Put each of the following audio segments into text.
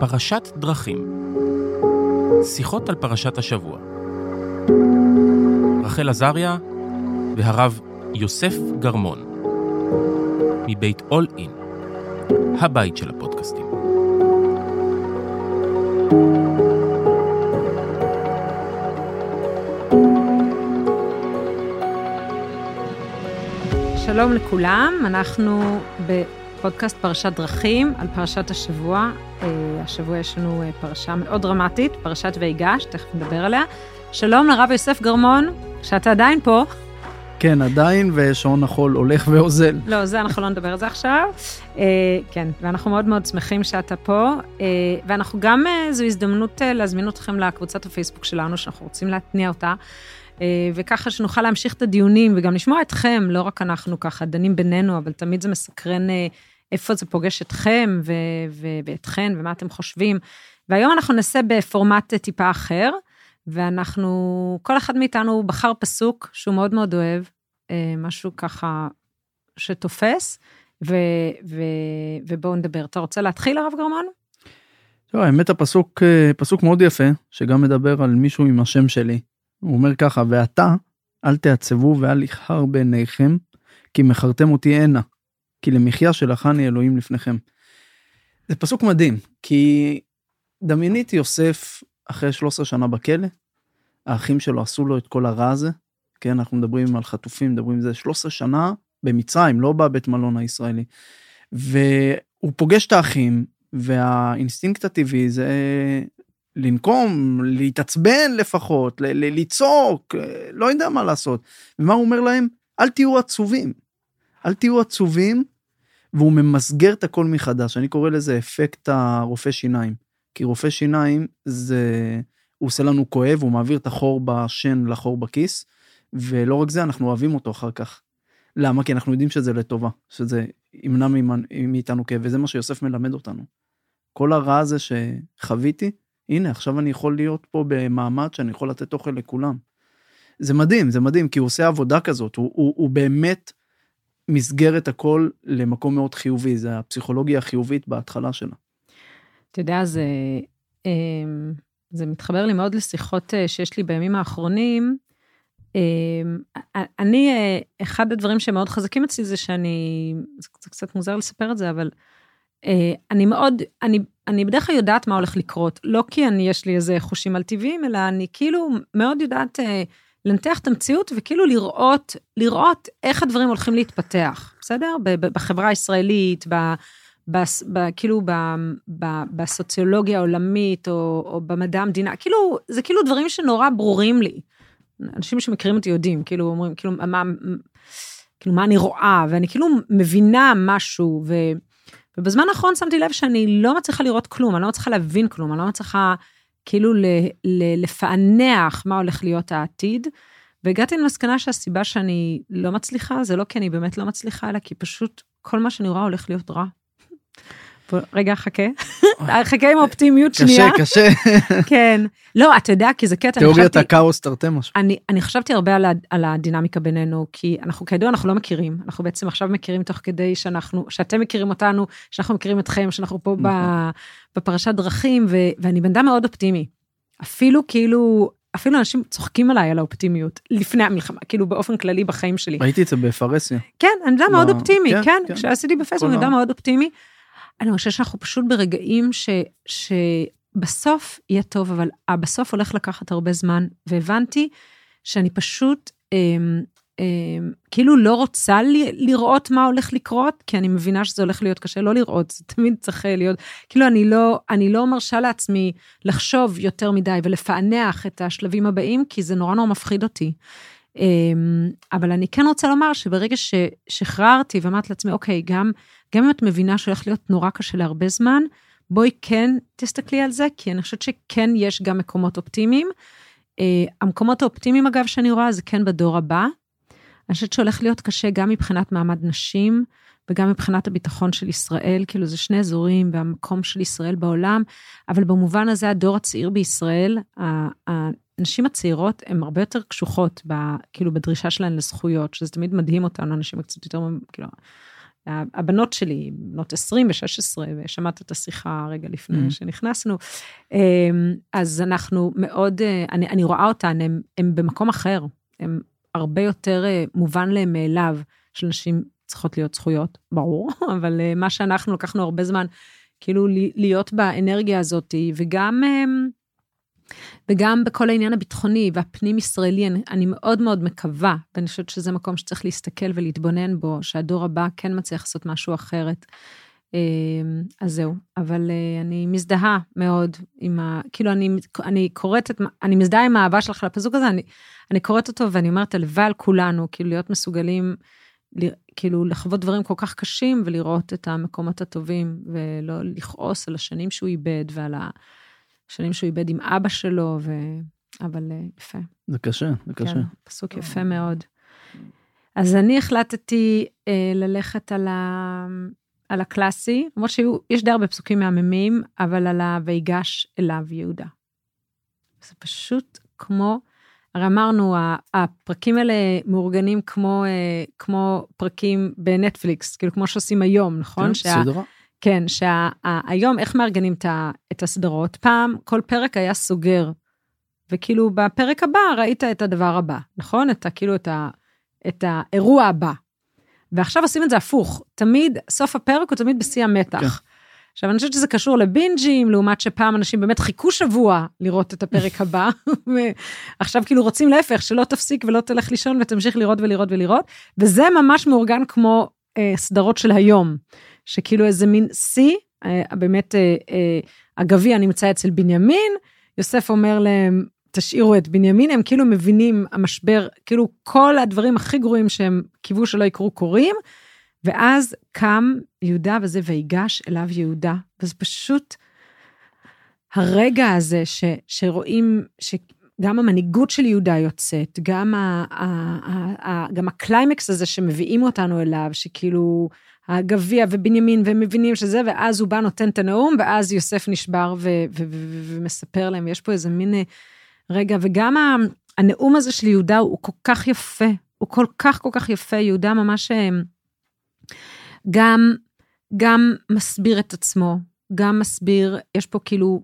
פרשת דרכים. שיחות על פרשת השבוע. רחל עזריה והרב יוסף גרמון. מבית אול אין, הבית של הפודקאסטים. שלום לכולם, אנחנו בפודקאסט פרשת דרכים על פרשת השבוע. אה, השבוע יש לנו אה, פרשה מאוד דרמטית, פרשת ויגש, תכף נדבר עליה. שלום לרב יוסף גרמון, שאתה עדיין פה. כן, עדיין, ושעון החול הולך ואוזל. לא, זה אנחנו לא נדבר על זה עכשיו. אה, כן, ואנחנו מאוד מאוד שמחים שאתה פה, אה, ואנחנו גם, אה, זו הזדמנות אה, להזמין אתכם לקבוצת הפייסבוק שלנו, שאנחנו רוצים להתניע אותה. אה, וככה שנוכל להמשיך את הדיונים וגם לשמוע אתכם, לא רק אנחנו ככה דנים בינינו, אבל תמיד זה מסקרן אה, איפה זה פוגש אתכם ו- ואתכן ומה אתם חושבים. והיום אנחנו נעשה בפורמט טיפה אחר, ואנחנו, כל אחד מאיתנו בחר פסוק שהוא מאוד מאוד אוהב, אה, משהו ככה שתופס, ו- ו- ובואו נדבר. אתה רוצה להתחיל, הרב גרמן? טוב, האמת הפסוק פסוק מאוד יפה, שגם מדבר על מישהו עם השם שלי. הוא אומר ככה, ועתה אל תעצבו ואל יכחר בעיניכם, כי מכרתם אותי הנה, כי למחיה שלחני אלוהים לפניכם. זה פסוק מדהים, כי דמייני את יוסף אחרי 13 שנה בכלא, האחים שלו עשו לו את כל הרע הזה, כן, אנחנו מדברים על חטופים, מדברים על זה 13 שנה במצרים, לא בבית מלון הישראלי. והוא פוגש את האחים, והאינסטינקט הטבעי זה לנקום, להתעצבן לפחות, לצעוק, לא יודע מה לעשות. ומה הוא אומר להם? אל תהיו עצובים. אל תהיו עצובים, והוא ממסגר את הכל מחדש. אני קורא לזה אפקט הרופא שיניים. כי רופא שיניים זה, הוא עושה לנו כואב, הוא מעביר את החור בשן לחור בכיס, ולא רק זה, אנחנו אוהבים אותו אחר כך. למה? כי אנחנו יודעים שזה לטובה, שזה ימנע מאיתנו כאב, וזה מה שיוסף מלמד אותנו. כל הרע הזה שחוויתי, הנה, עכשיו אני יכול להיות פה במעמד שאני יכול לתת אוכל לכולם. זה מדהים, זה מדהים, כי הוא עושה עבודה כזאת, הוא, הוא, הוא באמת מסגר את הכל למקום מאוד חיובי, זה הפסיכולוגיה החיובית בהתחלה שלה. אתה יודע, זה, אמ, זה מתחבר לי מאוד לשיחות אה, שיש לי בימים האחרונים. אמ, אני, אה, אחד הדברים שמאוד חזקים אצלי זה שאני, זה קצת מוזר לספר את זה, אבל אה, אני מאוד, אני, אני בדרך כלל יודעת מה הולך לקרות, לא כי אני, יש לי איזה חושים על טבעיים, אלא אני כאילו מאוד יודעת אה, לנתח את המציאות וכאילו לראות, לראות איך הדברים הולכים להתפתח, בסדר? בחברה הישראלית, ב... בס, ב, כאילו ב, ב, בסוציולוגיה העולמית או, או במדע המדינה, כאילו, זה כאילו דברים שנורא ברורים לי. אנשים שמכירים אותי יודעים, כאילו אומרים, כאילו, מה, כאילו, מה אני רואה, ואני כאילו מבינה משהו, ו... ובזמן האחרון שמתי לב שאני לא מצליחה לראות כלום, אני לא מצליחה להבין כלום, אני לא מצליחה כאילו ל, ל, לפענח מה הולך להיות העתיד. והגעתי למסקנה שהסיבה שאני לא מצליחה, זה לא כי אני באמת לא מצליחה, אלא כי פשוט כל מה שאני רואה הולך להיות רע. רגע, חכה. חכה עם האופטימיות שנייה. קשה, קשה. כן. לא, אתה יודע, כי זה קטע. תיאוריית הכאוס תרתי משהו. אני, אני חשבתי הרבה על, על הדינמיקה בינינו, כי אנחנו כידוע, אנחנו לא מכירים. אנחנו בעצם עכשיו מכירים תוך כדי שאנחנו, שאתם מכירים אותנו, שאנחנו מכירים אתכם, שאנחנו פה נכון. בפרשת דרכים, ו, ואני בן אדם מאוד אופטימי. אפילו כאילו, אפילו אנשים צוחקים עליי על האופטימיות לפני המלחמה, כאילו באופן כללי בחיים שלי. ראיתי את זה בפרהסיה. כן, אני אדם מאוד אופטימי, כן, כן, כן. כשעשיתי בפייסבוק, אני אדם מאוד אופטימי. אני חושבת שאנחנו פשוט ברגעים ש, שבסוף יהיה טוב, אבל בסוף הולך לקחת הרבה זמן, והבנתי שאני פשוט אמ, אמ, כאילו לא רוצה לי, לראות מה הולך לקרות, כי אני מבינה שזה הולך להיות קשה לא לראות, זה תמיד צריך להיות, כאילו אני לא, אני לא מרשה לעצמי לחשוב יותר מדי ולפענח את השלבים הבאים, כי זה נורא נורא מפחיד אותי. אמ, אבל אני כן רוצה לומר שברגע ששחררתי ואמרתי לעצמי, אוקיי, גם, גם אם את מבינה שהולך להיות נורא קשה להרבה זמן, בואי כן תסתכלי על זה, כי אני חושבת שכן יש גם מקומות אופטימיים. Uh, המקומות האופטימיים, אגב, שאני רואה, זה כן בדור הבא. אני חושבת שהולך להיות קשה גם מבחינת מעמד נשים, וגם מבחינת הביטחון של ישראל, כאילו זה שני אזורים והמקום של ישראל בעולם, אבל במובן הזה הדור הצעיר בישראל, הנשים הצעירות הן הרבה יותר קשוחות, כאילו בדרישה שלהן לזכויות, שזה תמיד מדהים אותנו, אנשים קצת יותר, כאילו, הבנות שלי, בנות 20 ו-16, ושמעת את השיחה רגע לפני Mhm. שנכנסנו, אמ, אז אנחנו מאוד, אה, אני, אני רואה אותן, הם במקום אחר, הם הרבה יותר אה, מובן להם מאליו שלנשים צריכות להיות זכויות, ברור, אבל אה, מה שאנחנו לקחנו הרבה זמן, כאילו להיות באנרגיה הזאת, וגם... וגם בכל העניין הביטחוני והפנים-ישראלי, אני, אני מאוד מאוד מקווה, ואני חושבת שזה מקום שצריך להסתכל ולהתבונן בו, שהדור הבא כן מצליח לעשות משהו אחרת. אמ, אז זהו, אבל אה, אני מזדהה מאוד עם ה... כאילו, אני, אני קוראת את... אני מזדהה עם האהבה שלך לפסוק הזה, אני, אני קוראת אותו ואני אומרת, הלוואי על כולנו, כאילו, להיות מסוגלים, כאילו, לחוות דברים כל כך קשים ולראות את המקומות הטובים, ולא לכעוס על השנים שהוא איבד ועל השנים שהוא איבד עם אבא שלו, ו... אבל אה, יפה. זה קשה, זה קשה. כן, פסוק יפה מאוד. אז אני החלטתי אה, ללכת על, ה, על הקלאסי, למרות שיש די הרבה פסוקים מהממים, אבל על ה"ויגש אליו יהודה". זה פשוט כמו, הרי אמרנו, הפרקים האלה מאורגנים כמו, אה, כמו פרקים בנטפליקס, כאילו כמו שעושים היום, נכון? כן, שה- סדרה. כן, שהיום, איך מארגנים את הסדרות? פעם כל פרק היה סוגר, וכאילו בפרק הבא ראית את הדבר הבא, נכון? את כאילו את, ה, את האירוע הבא. ועכשיו עושים את זה הפוך, תמיד, סוף הפרק הוא תמיד בשיא המתח. כן. עכשיו, אני חושבת שזה קשור לבינג'ים, לעומת שפעם אנשים באמת חיכו שבוע לראות את הפרק הבא, ועכשיו כאילו רוצים להפך, שלא תפסיק ולא תלך לישון ותמשיך לראות ולראות ולראות, וזה ממש מאורגן כמו אה, סדרות של היום, שכאילו איזה מין שיא, אה, באמת אה, אה, הגביע נמצא אצל בנימין, יוסף אומר להם, תשאירו את בנימין, הם כאילו מבינים המשבר, כאילו כל הדברים הכי גרועים שהם קיוו שלא יקרו קורים, ואז קם יהודה וזה ויגש אליו יהודה, וזה פשוט הרגע הזה ש, שרואים, שגם המנהיגות של יהודה יוצאת, גם, ה, ה, ה, ה, גם הקליימקס הזה שמביאים אותנו אליו, שכאילו הגביע ובנימין, והם מבינים שזה, ואז הוא בא נותן את הנאום, ואז יוסף נשבר ו, ו, ו, ומספר להם, יש פה איזה מין אה, רגע, וגם ה, הנאום הזה של יהודה הוא כל כך יפה, הוא כל כך כל כך יפה, יהודה ממש אה, גם, גם מסביר את עצמו, גם מסביר, יש פה כאילו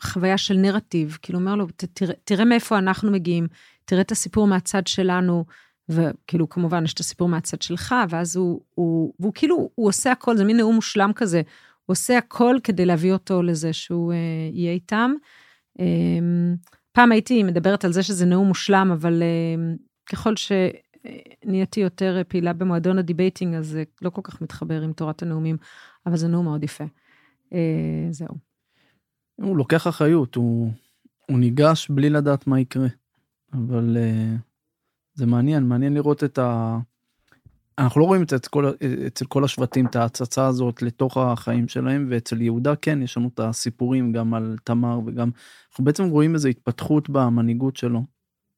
חוויה של נרטיב, כאילו אומר לו, תראה, תראה מאיפה אנחנו מגיעים, תראה את הסיפור מהצד שלנו, וכאילו כמובן יש את הסיפור מהצד שלך, ואז הוא, הוא, והוא כאילו, הוא עושה הכל, זה מין נאום מושלם כזה, הוא עושה הכל כדי להביא אותו לזה שהוא אה, יהיה איתם. אה, פעם הייתי מדברת על זה שזה נאום מושלם, אבל אה, ככל שנהייתי יותר פעילה במועדון ה debating, אז זה לא כל כך מתחבר עם תורת הנאומים, אבל זה נאום מאוד יפה. אה, זהו. הוא לוקח אחריות, הוא, הוא ניגש בלי לדעת מה יקרה. אבל uh, זה מעניין, מעניין לראות את ה... אנחנו לא רואים את כל, אצל כל השבטים, את ההצצה הזאת לתוך החיים שלהם, ואצל יהודה כן, יש לנו את הסיפורים גם על תמר וגם, אנחנו בעצם רואים איזו התפתחות במנהיגות שלו.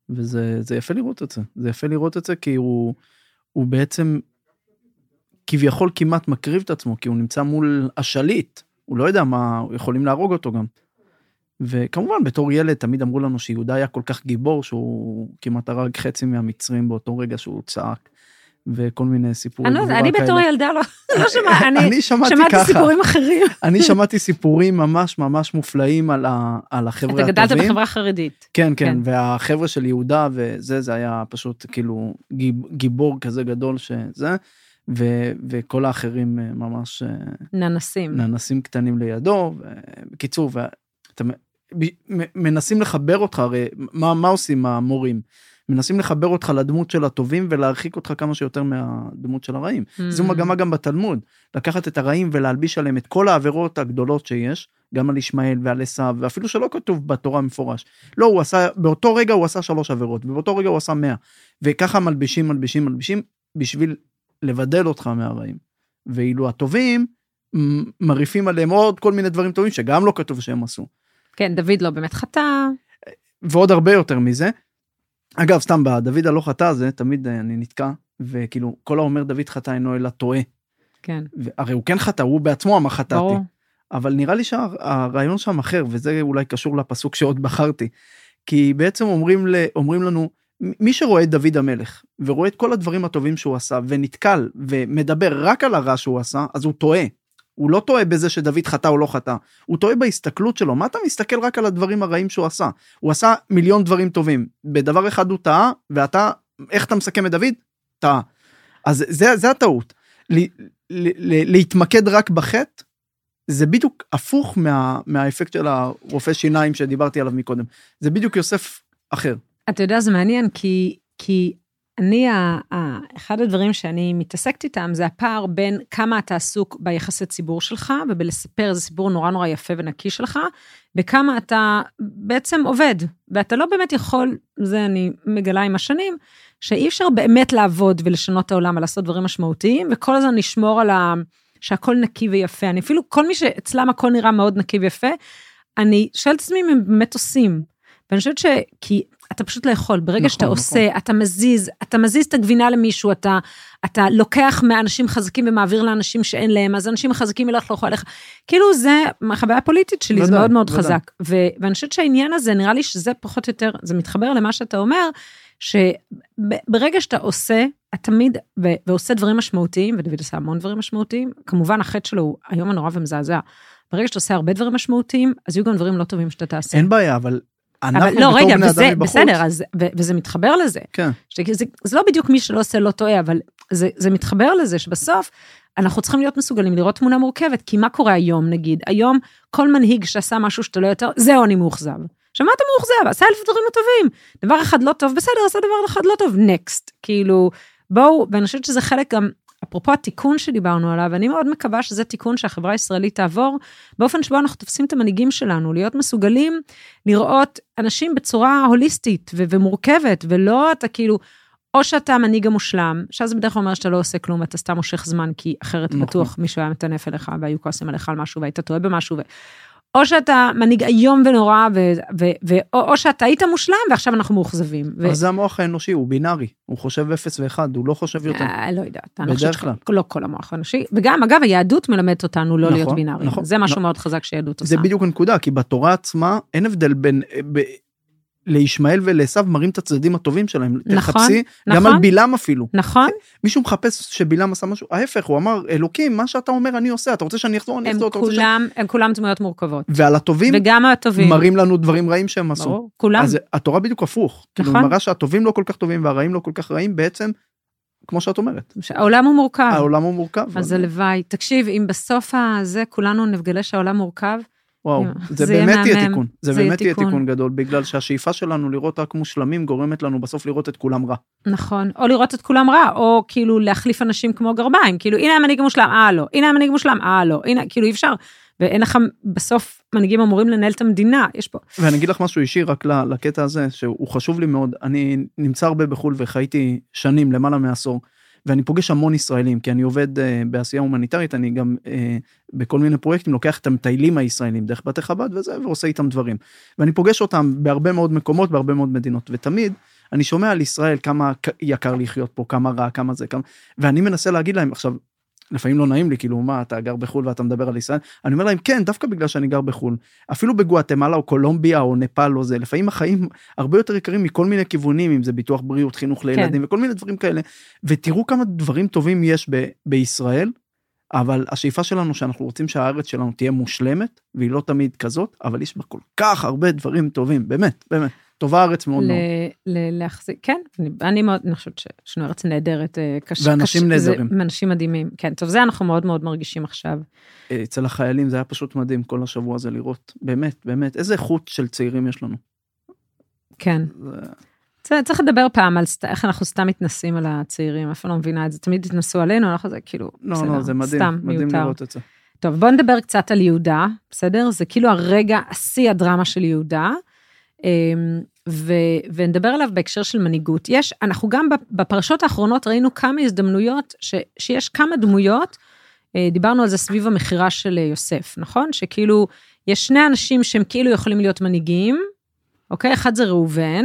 וזה זה יפה לראות את זה, זה יפה לראות את זה כי הוא, הוא בעצם כביכול כמעט מקריב את עצמו, כי הוא נמצא מול השליט, הוא לא יודע מה, יכולים להרוג אותו גם. וכמובן בתור ילד תמיד אמרו לנו שיהודה היה כל כך גיבור שהוא כמעט הרג חצי מהמצרים באותו רגע שהוא צעק. וכל מיני סיפורים. אני, לא אני בתור ילדה לא, לא שמעתי, אני, אני שמעתי שמעתי ככה. סיפורים אחרים. אני שמעתי סיפורים ממש ממש מופלאים על, ה, על החבר'ה אתה הטובים. גדלת בחברה חרדית. כן, כן, כן. והחבר'ה של יהודה וזה, זה היה פשוט כאילו גיב, גיבור כזה גדול שזה, ו, וכל האחרים אה, ממש אה, ננסים. ננסים קטנים לידו. בקיצור, מנסים לחבר אותך, הרי מה, מה עושים המורים? מנסים לחבר אותך לדמות של הטובים ולהרחיק אותך כמה שיותר מהדמות של הרעים. Mm. זו מגמה גם בתלמוד, לקחת את הרעים ולהלביש עליהם את כל העבירות הגדולות שיש, גם על ישמעאל ועל עשיו, ואפילו שלא כתוב בתורה מפורש. לא, הוא עשה, באותו רגע הוא עשה שלוש עבירות, ובאותו רגע הוא עשה מאה. וככה מלבישים, מלבישים, מלבישים, בשביל לבדל אותך מהרעים. ואילו הטובים, מרעיפים עליהם עוד כל מיני דברים טובים שגם לא כתוב שהם עשו. כן, דוד לא באמת חטא. ועוד הרבה יותר מזה. אגב, סתם בדוד הלא חטא הזה, תמיד אני נתקע, וכאילו, כל האומר דוד חטא אינו אלא טועה. כן. הרי הוא כן חטא, הוא בעצמו אמר חטאתי. ברור. אבל נראה לי שהרעיון שם אחר, וזה אולי קשור לפסוק שעוד בחרתי. כי בעצם אומרים, ל, אומרים לנו, מי שרואה את דוד המלך ורואה את כל הדברים הטובים שהוא עשה ונתקל ומדבר רק על הרע שהוא עשה, אז הוא טועה. הוא לא טועה בזה שדוד חטא או לא חטא, הוא טועה בהסתכלות שלו. מה אתה מסתכל רק על הדברים הרעים שהוא עשה? הוא עשה מיליון דברים טובים. בדבר אחד הוא טעה, ואתה, איך אתה מסכם את דוד? טעה. אז זה, זה הטעות. ל, ל, ל, להתמקד רק בחטא, זה בדיוק הפוך מה, מהאפקט של הרופא שיניים שדיברתי עליו מקודם. זה בדיוק יוסף אחר. אתה יודע, זה מעניין, כי, כי אני, אחד הדברים שאני מתעסקת איתם זה הפער בין כמה אתה עסוק ביחסי ציבור שלך ובלספר איזה סיפור נורא נורא יפה ונקי שלך, וכמה אתה בעצם עובד, ואתה לא באמת יכול, זה אני מגלה עם השנים, שאי אפשר באמת לעבוד ולשנות את העולם ולעשות דברים משמעותיים, וכל הזמן לשמור על ה... שהכל נקי ויפה. אני אפילו, כל מי שאצלם הכל נראה מאוד נקי ויפה, אני שואלת את עצמי אם הם באמת עושים. ואני חושבת ש... כי אתה פשוט לא יכול, ברגע נכון, שאתה נכון. עושה, אתה מזיז, אתה מזיז את הגבינה למישהו, אתה, אתה לוקח מאנשים חזקים ומעביר לאנשים שאין להם, אז אנשים החזקים ילך לא עליך. כאילו זה, החוויה הפוליטית שלי, ודאי, זה מאוד מאוד ודאי. חזק. ו, ואני חושבת שהעניין הזה, נראה לי שזה פחות או יותר, זה מתחבר למה שאתה אומר, שברגע שאתה עושה, את תמיד, ו, ועושה דברים משמעותיים, ודוד עושה המון דברים משמעותיים, כמובן החטא שלו הוא היום הנורא ומזעזע. ברגע שאתה עושה הרבה דברים משמעותיים, אז יהיו גם דברים לא טובים שאתה תעשה. אין בעיה, אבל אנחנו לא, רגע, וזה, בסדר, אז, ו, וזה מתחבר לזה. כן. שזה, זה לא בדיוק מי שלא עושה לא טועה, אבל זה, זה מתחבר לזה שבסוף אנחנו צריכים להיות מסוגלים לראות תמונה מורכבת, כי מה קורה היום נגיד? היום כל מנהיג שעשה משהו שאתה לא יותר, זהו אני מאוכזב. עכשיו מה אתה מאוכזב? עשה אלף דברים לא טובים. דבר אחד לא טוב, בסדר, עשה דבר אחד לא טוב, נקסט. כאילו, בואו, ואני חושבת שזה חלק גם אפרופו התיקון שדיברנו עליו, אני מאוד מקווה שזה תיקון שהחברה הישראלית תעבור, באופן שבו אנחנו תופסים את המנהיגים שלנו, להיות מסוגלים לראות אנשים בצורה הוליסטית ו- ומורכבת, ולא אתה כאילו, או שאתה המנהיג המושלם, שאז בדרך כלל אומר שאתה לא עושה כלום, אתה סתם מושך זמן, כי אחרת נכון. בטוח מישהו היה מטנף אליך והיו כועסים עליך על משהו והיית טועה במשהו. ו... או שאתה מנהיג איום ונורא, ו, ו, ו, או, או שאתה היית מושלם ועכשיו אנחנו מאוכזבים. ו... אז זה המוח האנושי, הוא בינארי, הוא חושב 0 ו-1, הוא לא חושב יותר. אה, לא יודעת, אני בדרך כלל. לא כל המוח האנושי, וגם אגב היהדות מלמדת אותנו לא נכון, להיות בינארי, נכון, זה משהו נכון. מאוד חזק שיהדות עושה. זה בדיוק הנקודה, כי בתורה עצמה אין הבדל בין, ב, לישמעאל ולעשו מראים את הצדדים הטובים שלהם. נכון, תחפשי, נכון. גם על בלעם אפילו. נכון. מישהו מחפש שבלעם עשה משהו, ההפך, הוא אמר, אלוקים, מה שאתה אומר אני עושה, אתה רוצה שאני אחזור, אני אחזור, אתה רוצה שאני... הם כולם דמויות מורכבות. ועל הטובים, וגם הטובים, מראים לנו דברים רעים שהם עשו. ברור, כולם. אז התורה בדיוק הפוך. כאילו, נכון. כאילו, מראה שהטובים לא כל כך טובים והרעים לא כל כך רעים, בעצם, כמו שאת אומרת. העולם הוא מורכב. העולם הוא מורכב. אז הלוואי. תקשיב, אם בסוף הזה כולנו נגלה שהעולם מורכב, וואו, זה, זה באמת יהיה תיקון, זה, זה באמת יהיה תיקון. גדול, בגלל שהשאיפה שלנו לראות רק מושלמים גורמת לנו בסוף לראות את כולם רע. נכון, או לראות את כולם רע, או כאילו להחליף אנשים כמו גרביים, כאילו הנה המנהיג המושלם, אה לא, הנה המנהיג המושלם, אה לא, הנה, כאילו אי אפשר, ואין לך, בסוף מנהיגים אמורים לנהל את המדינה, יש פה. ואני אגיד לך משהו אישי רק לקטע הזה, שהוא חשוב לי מאוד, אני נמצא הרבה בחו"ל וחייתי שנים, למעלה מעשור. ואני פוגש המון ישראלים, כי אני עובד uh, בעשייה הומניטרית, אני גם uh, בכל מיני פרויקטים לוקח את המטיילים הישראלים דרך בתי חב"ד וזה, ועושה איתם דברים. ואני פוגש אותם בהרבה מאוד מקומות, בהרבה מאוד מדינות, ותמיד אני שומע על ישראל כמה יקר לחיות פה, כמה רע, כמה זה, כמה... ואני מנסה להגיד להם, עכשיו, לפעמים לא נעים לי, כאילו, מה, אתה גר בחו"ל ואתה מדבר על ישראל? אני אומר להם, כן, דווקא בגלל שאני גר בחו"ל. אפילו בגואטמלה או קולומביה או נפאל או זה, לפעמים החיים הרבה יותר יקרים מכל מיני כיוונים, אם זה ביטוח בריאות, חינוך לילדים כן. וכל מיני דברים כאלה. ותראו כמה דברים טובים יש ב- בישראל, אבל השאיפה שלנו שאנחנו רוצים שהארץ שלנו תהיה מושלמת, והיא לא תמיד כזאת, אבל יש בה כל כך הרבה דברים טובים, באמת, באמת. טובה הארץ מאוד מאוד. להחזיק, כן, אני, אני מאוד, אני חושבת שיש לנו ארץ נהדרת, אה, קשה. ואנשים נהדרים. אנשים מדהימים, כן, טוב, זה אנחנו מאוד מאוד מרגישים עכשיו. אה, אצל החיילים זה היה פשוט מדהים כל השבוע הזה לראות, באמת, באמת, איזה איכות של צעירים יש לנו. כן. זה... צריך לדבר פעם על איך אנחנו סתם מתנסים על הצעירים, אף אחד לא מבינה את זה, תמיד התנסו עלינו, אנחנו זה כאילו, לא, בסדר, לא, זה מדהים, סתם, מדהים מיותר. לראות את זה. טוב, בוא נדבר קצת על יהודה, בסדר? זה כאילו הרגע, השיא הדרמה של יהודה. אמ, ו, ונדבר עליו בהקשר של מנהיגות. יש, אנחנו גם בפרשות האחרונות ראינו כמה הזדמנויות, ש, שיש כמה דמויות, אה, דיברנו על זה סביב המכירה של אה, יוסף, נכון? שכאילו, יש שני אנשים שהם כאילו יכולים להיות מנהיגים, אוקיי? אחד זה ראובן,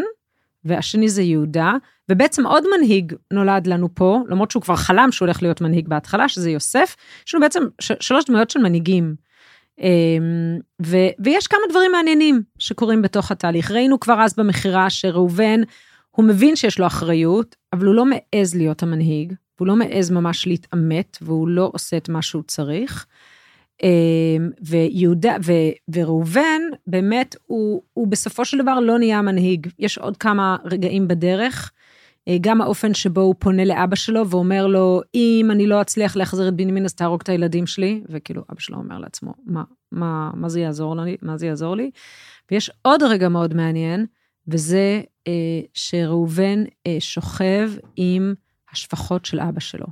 והשני זה יהודה, ובעצם עוד מנהיג נולד לנו פה, למרות שהוא כבר חלם שהוא הולך להיות מנהיג בהתחלה, שזה יוסף. יש לנו בעצם שלוש דמויות של מנהיגים. אמ, ו- ויש כמה דברים מעניינים שקורים בתוך התהליך. ראינו כבר אז במכירה שראובן הוא מבין שיש לו אחריות, אבל הוא לא מעז להיות המנהיג, והוא לא מעז ממש להתעמת, והוא לא עושה את מה שהוא צריך. אמ, ויהודה, ו, וראובן, באמת, הוא, הוא בסופו של דבר לא נהיה מנהיג. יש עוד כמה רגעים בדרך. אה, גם האופן שבו הוא פונה לאבא שלו ואומר לו, אם אני לא אצליח להחזיר את בנימין, אז תהרוג את הילדים שלי. וכאילו, אבא שלו אומר לעצמו, מה, מה, מה זה יעזור לי? מה זה יעזור לי? ויש עוד רגע מאוד מעניין, וזה אה, שראובן אה, שוכב עם השפחות של אבא שלו.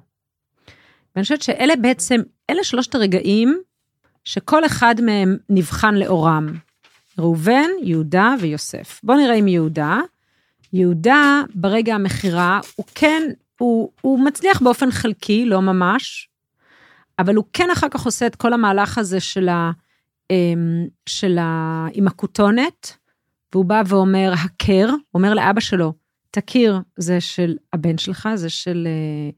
ואני חושבת שאלה בעצם, אלה שלושת הרגעים שכל אחד מהם נבחן לאורם. ראובן, יהודה ויוסף. בואו נראה עם יהודה. יהודה, ברגע המכירה, הוא כן, הוא, הוא מצליח באופן חלקי, לא ממש, אבל הוא כן אחר כך עושה את כל המהלך הזה של ה... אמ, של ה... עם הכותונת, והוא בא ואומר, הכר, אומר לאבא שלו, תכיר, זה של הבן שלך, זה של, אה,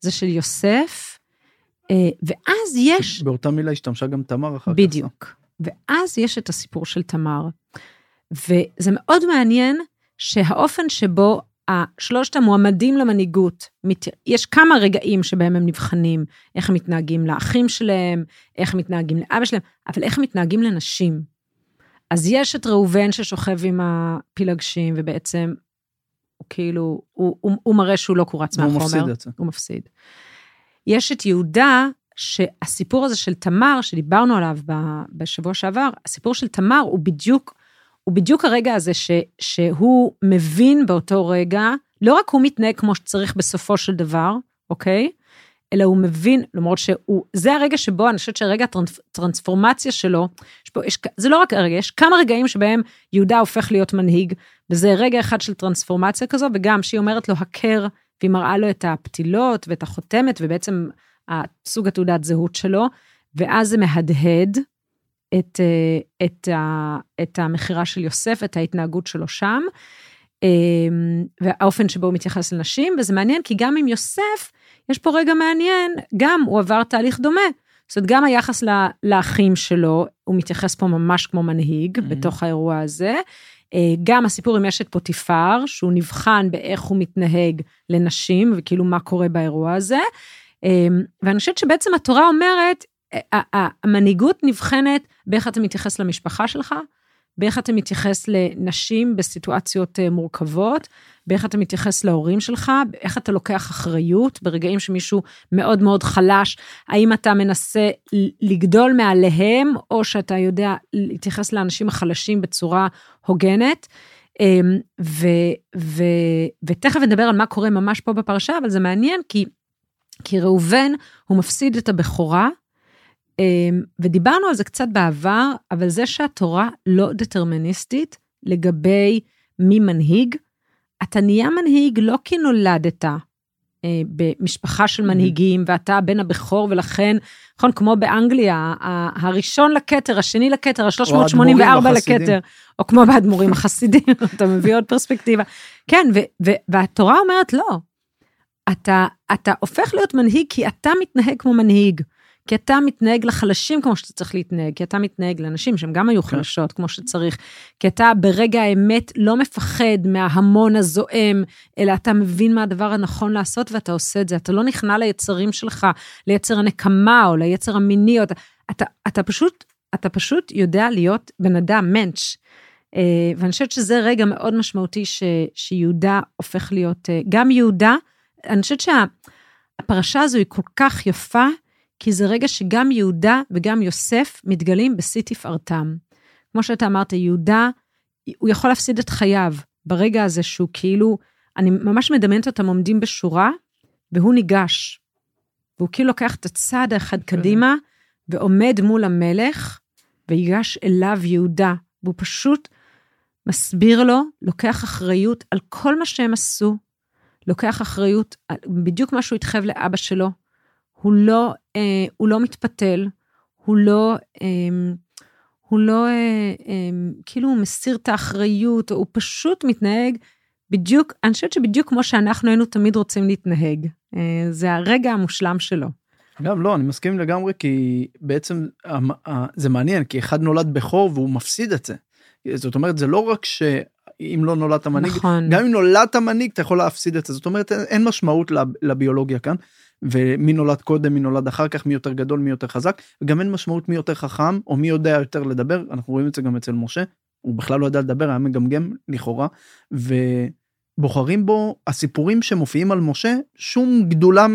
זה של יוסף, אה, ואז יש... באותה מילה השתמשה גם תמר אחר כך. בדיוק. ואז יש את הסיפור של תמר. וזה מאוד מעניין שהאופן שבו שלושת המועמדים למנהיגות, יש כמה רגעים שבהם הם נבחנים, איך הם מתנהגים לאחים שלהם, איך הם מתנהגים לאבא שלהם, אבל איך הם מתנהגים לנשים. אז יש את ראובן ששוכב עם הפילגשים, ובעצם הוא כאילו, הוא, הוא, הוא מראה שהוא לא קורץ מהחומר. הוא מפסיד את זה. הוא מפסיד. יש את יהודה, שהסיפור הזה של תמר, שדיברנו עליו בשבוע שעבר, הסיפור של תמר הוא בדיוק, הוא בדיוק הרגע הזה ש, שהוא מבין באותו רגע, לא רק הוא מתנהג כמו שצריך בסופו של דבר, אוקיי? אלא הוא מבין, למרות שהוא, זה הרגע שבו אני חושבת שהרגע הטרנספורמציה שלו, פה, יש, זה לא רק הרגע, יש כמה רגעים שבהם יהודה הופך להיות מנהיג, וזה רגע אחד של טרנספורמציה כזו, וגם שהיא אומרת לו הכר, והיא מראה לו את הפתילות ואת החותמת, ובעצם סוג התעודת זהות שלו, ואז זה מהדהד את, אה, את, את המכירה של יוסף, את ההתנהגות שלו שם, אה, והאופן שבו הוא מתייחס לנשים, וזה מעניין כי גם עם יוסף, יש פה רגע מעניין, גם הוא עבר תהליך דומה. זאת אומרת, גם היחס לאחים שלו, הוא מתייחס פה ממש כמו מנהיג mm-hmm. בתוך האירוע הזה. אה, גם הסיפור עם אשת פוטיפר, שהוא נבחן באיך הוא מתנהג לנשים, וכאילו מה קורה באירוע הזה. ואני חושבת שבעצם התורה אומרת, המנהיגות נבחנת באיך אתה מתייחס למשפחה שלך, באיך אתה מתייחס לנשים בסיטואציות אה, מורכבות, באיך אתה מתייחס להורים שלך, איך אתה לוקח אחריות ברגעים שמישהו מאוד מאוד חלש, האם אתה מנסה לגדול מעליהם, או שאתה יודע להתייחס לאנשים החלשים בצורה הוגנת. אמ, ו, ו, ותכף נדבר על מה קורה ממש פה בפרשה, אבל זה מעניין כי, כי ראובן, הוא מפסיד את הבכורה, ודיברנו על זה קצת בעבר, אבל זה שהתורה לא דטרמיניסטית לגבי מי מנהיג, אתה נהיה מנהיג לא כי נולדת אה, במשפחה של מנהיגים, ואתה הבן הבכור, ולכן, נכון, כמו באנגליה, הראשון לכתר, השני לכתר, ה-384 לכתר, או כמו באדמו"רים החסידים, אתה מביא עוד פרספקטיבה. כן, והתורה אומרת לא, אתה, אתה הופך להיות מנהיג כי אתה מתנהג כמו מנהיג. כי אתה מתנהג לחלשים כמו שאתה צריך להתנהג, כי אתה מתנהג לאנשים שהם גם היו כן. חלשות כמו שצריך, כי אתה ברגע האמת לא מפחד מההמון הזועם, אלא אתה מבין מה הדבר הנכון לעשות ואתה עושה את זה. אתה לא נכנע ליצרים שלך, ליצר הנקמה או ליצר המיני, או אתה, אתה, אתה פשוט, אתה פשוט יודע להיות בן אדם, מענץ'. אה, ואני חושבת שזה רגע מאוד משמעותי ש, שיהודה הופך להיות, אה, גם יהודה, אני חושבת שהפרשה הזו היא כל כך יפה, כי זה רגע שגם יהודה וגם יוסף מתגלים בשיא תפארתם. כמו שאתה אמרת, יהודה, הוא יכול להפסיד את חייו ברגע הזה שהוא כאילו, אני ממש מדמיינת אותם עומדים בשורה, והוא ניגש. והוא כאילו לוקח את הצעד האחד. קדימה, ועומד מול המלך, ויגש אליו יהודה, והוא פשוט מסביר לו, לוקח אחריות על כל מה שהם עשו, לוקח אחריות, בדיוק מה שהוא התחייב לאבא שלו, הוא לא, אה, הוא לא מתפתל, הוא לא, אה, הוא לא, אה, אה, כאילו הוא מסיר את האחריות, הוא פשוט מתנהג בדיוק, אני חושבת שבדיוק כמו שאנחנו היינו תמיד רוצים להתנהג. אה, זה הרגע המושלם שלו. גם לא, אני מסכים לגמרי, כי בעצם זה מעניין, כי אחד נולד בכור והוא מפסיד את זה. זאת אומרת, זה לא רק אם לא נולדת מנהיג, נכון. גם אם נולדת מנהיג אתה יכול להפסיד את זה, זאת אומרת אין משמעות לב- לביולוגיה כאן, ומי נולד קודם, מי נולד אחר כך, מי יותר גדול, מי יותר חזק, וגם אין משמעות מי יותר חכם, או מי יודע יותר לדבר, אנחנו רואים את זה גם אצל משה, הוא בכלל לא ידע לדבר, היה מגמגם לכאורה, ובוחרים בו, הסיפורים שמופיעים על משה, שום גדולה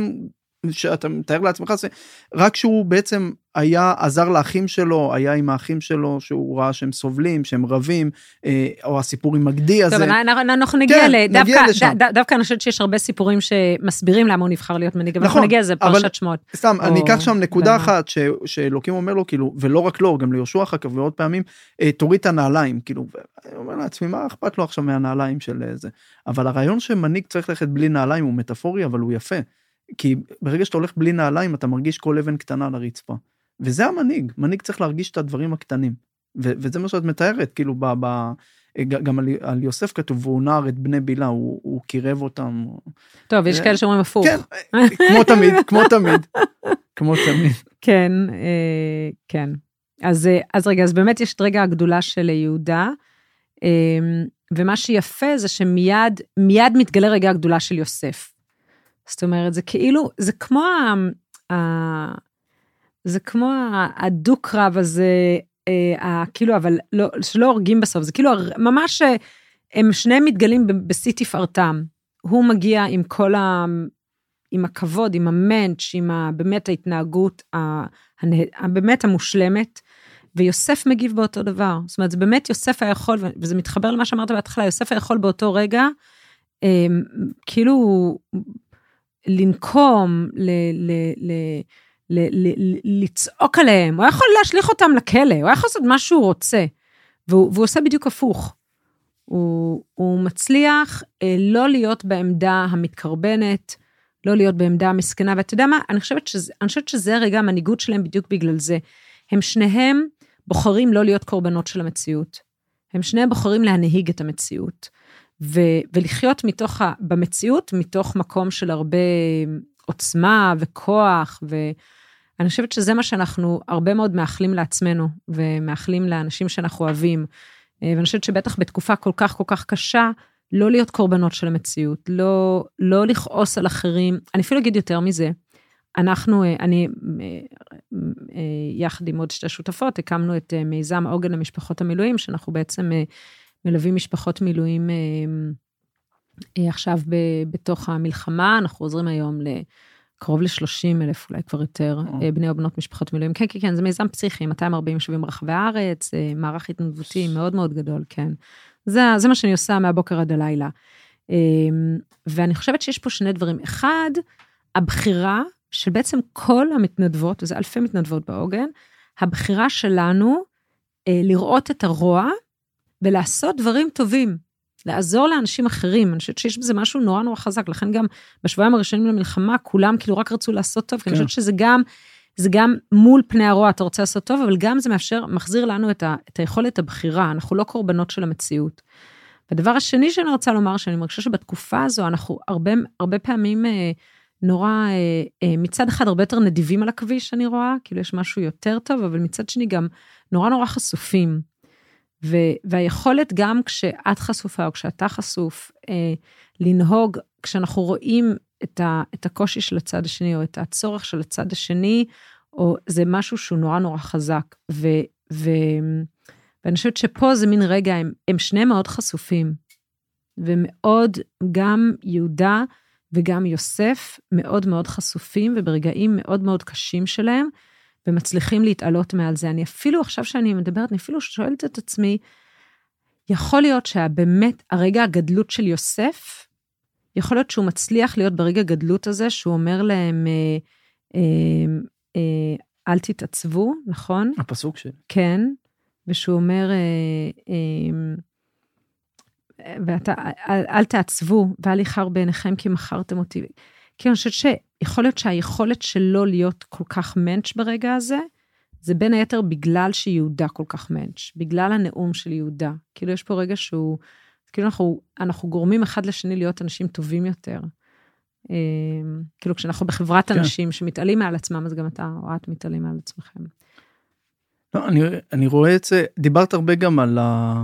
שאתה מתאר לעצמך, זה רק שהוא בעצם היה עזר לאחים שלו, היה עם האחים שלו, שהוא ראה שהם סובלים, שהם רבים, אה, או הסיפור עם הגדי הזה. טוב, אנחנו- אנחנו נגיע כן, ל... נגיע דווקא- לשם. ד- דווקא אני חושבת שיש הרבה סיפורים שמסבירים למה הוא נבחר להיות מנהיג, אבל אנחנו נכון, נגיע לזה בפרשת שמות. סתם, או- אני אקח שם נקודה ב- אחת ש- שאלוקים אומר לו, כאילו, ולא רק לו, גם ליהושע אחר כך ועוד פעמים, אה, תוריד את הנעליים, כאילו, אני אומר לעצמי, מה אכפת לו עכשיו מהנעליים של אה, זה? אבל הרעיון שמנהיג צריך ללכת בלי נעליים הוא מטאפורי, אבל הוא יפה. כי ברגע שאתה הולך בלי נעליים, אתה מרגיש כל אבן קטנה על הרצפה. וזה המנהיג, מנהיג צריך להרגיש את הדברים הקטנים. ו- וזה מה שאת מתארת, כאילו, ב- ב- גם על, על יוסף כתוב, והוא נער את בני בילה, הוא, הוא קירב אותם. טוב, יש אה, כאלה שאומרים הפוך. כן, כמו תמיד, כמו תמיד, כמו תמיד. כן, אה, כן. אז, אה, אז רגע, אז באמת יש את רגע הגדולה של יהודה, ומה שיפה זה שמיד מיד מתגלה רגע הגדולה של יוסף. זאת אומרת, זה כאילו, זה כמו ה... ה זה כמו הדו-קרב הזה, אה, ה- כאילו, אבל לא, שלא הורגים בסוף, זה כאילו ממש, אה, הם שניהם מתגלים בשיא תפארתם. הוא מגיע עם כל ה... עם הכבוד, עם המנץ', עם ה, באמת ההתנהגות ה- באמת המושלמת, ויוסף מגיב באותו דבר. זאת אומרת, זה באמת יוסף היה יכול, וזה מתחבר למה שאמרת בהתחלה, יוסף היה יכול באותו רגע, אה, כאילו לנקום, ל, ל, ל, ל, ל, לצעוק עליהם, הוא היה יכול להשליך אותם לכלא, הוא היה יכול לעשות מה שהוא רוצה, והוא, והוא עושה בדיוק הפוך. הוא, הוא מצליח אה, לא להיות בעמדה המתקרבנת, לא להיות בעמדה המסכנה, ואתה יודע מה, אני חושבת שזה, אני חושבת שזה רגע המנהיגות שלהם בדיוק בגלל זה. הם שניהם בוחרים לא להיות קורבנות של המציאות. הם שניהם בוחרים להנהיג את המציאות. ו, ולחיות מתוך, ה, במציאות, מתוך מקום של הרבה עוצמה וכוח, ואני חושבת שזה מה שאנחנו הרבה מאוד מאחלים לעצמנו, ומאחלים לאנשים שאנחנו אוהבים. אה, ואני חושבת שבטח בתקופה כל כך כל כך קשה, לא להיות קורבנות של המציאות, לא, לא לכעוס על אחרים. אני אפילו אגיד יותר מזה, אנחנו, אה, אני, אה, יחד עם עוד שתי שותפות, הקמנו את מיזם עוגן למשפחות המילואים, שאנחנו בעצם מלווים משפחות מילואים אה, אה, עכשיו ב, בתוך המלחמה, אנחנו עוזרים היום לקרוב ל-30 אלף, אולי כבר יותר. אה, בני או בנות משפחות מילואים. כן, כן, כן, זה מיזם פסיכי, 240 יישובים ברחבי הארץ, אה, מערך התנדבותי מאוד מאוד גדול, כן. זה, זה מה שאני עושה מהבוקר עד הלילה. אה, ואני חושבת שיש פה שני דברים. אחד, הבחירה של בעצם כל המתנדבות, וזה אלפי מתנדבות בעוגן, הבחירה שלנו לראות את הרוע ולעשות דברים טובים, לעזור לאנשים אחרים. אני חושבת שיש בזה משהו נורא נורא חזק, לכן גם בשבועיים הראשונים למלחמה, כולם כאילו רק רצו לעשות טוב, כי אני כן. חושבת שזה גם, זה גם מול פני הרוע אתה רוצה לעשות טוב, אבל גם זה מאפשר, מחזיר לנו את, ה, את היכולת הבחירה, אנחנו לא קורבנות של המציאות. והדבר השני שאני רוצה לומר, שאני מרגישה שבתקופה הזו אנחנו הרבה, הרבה פעמים אה, נורא, אה, אה, מצד אחד הרבה יותר נדיבים על הכביש, אני רואה, כאילו יש משהו יותר טוב, אבל מצד שני גם נורא נורא חשופים. ו, והיכולת גם כשאת חשופה או כשאתה חשוף, אה, לנהוג, כשאנחנו רואים את, ה, את הקושי של הצד השני, או את הצורך של הצד השני, או זה משהו שהוא נורא נורא חזק. ו, ו, ואני חושבת שפה זה מין רגע, הם, הם שניהם מאוד חשופים. ומאוד, גם יהודה וגם יוסף מאוד מאוד חשופים, וברגעים מאוד מאוד קשים שלהם, ומצליחים להתעלות מעל זה. אני אפילו, עכשיו שאני מדברת, אני אפילו שואלת את עצמי, יכול להיות שהבאמת, הרגע הגדלות של יוסף, יכול להיות שהוא מצליח להיות ברגע הגדלות הזה, שהוא אומר להם, אה, אה, אה, אל תתעצבו, נכון? הפסוק שלי. כן, ושהוא אומר, אה, אה, ואתה, אל, אל תעצבו, ואל יכר בעיניכם כי מכרתם אותי. כי אני חושבת שיכול להיות שהיכולת שלו להיות כל כך מענץ' ברגע הזה, זה בין היתר בגלל שיהודה כל כך מענץ', בגלל הנאום של יהודה. כאילו יש פה רגע שהוא, כאילו אנחנו, אנחנו גורמים אחד לשני להיות אנשים טובים יותר. אה, כאילו כשאנחנו בחברת כן. אנשים שמתעלים מעל עצמם, אז גם אתה או את מתעלים מעל עצמכם. לא, אני, אני רואה את זה, דיברת הרבה גם על ה...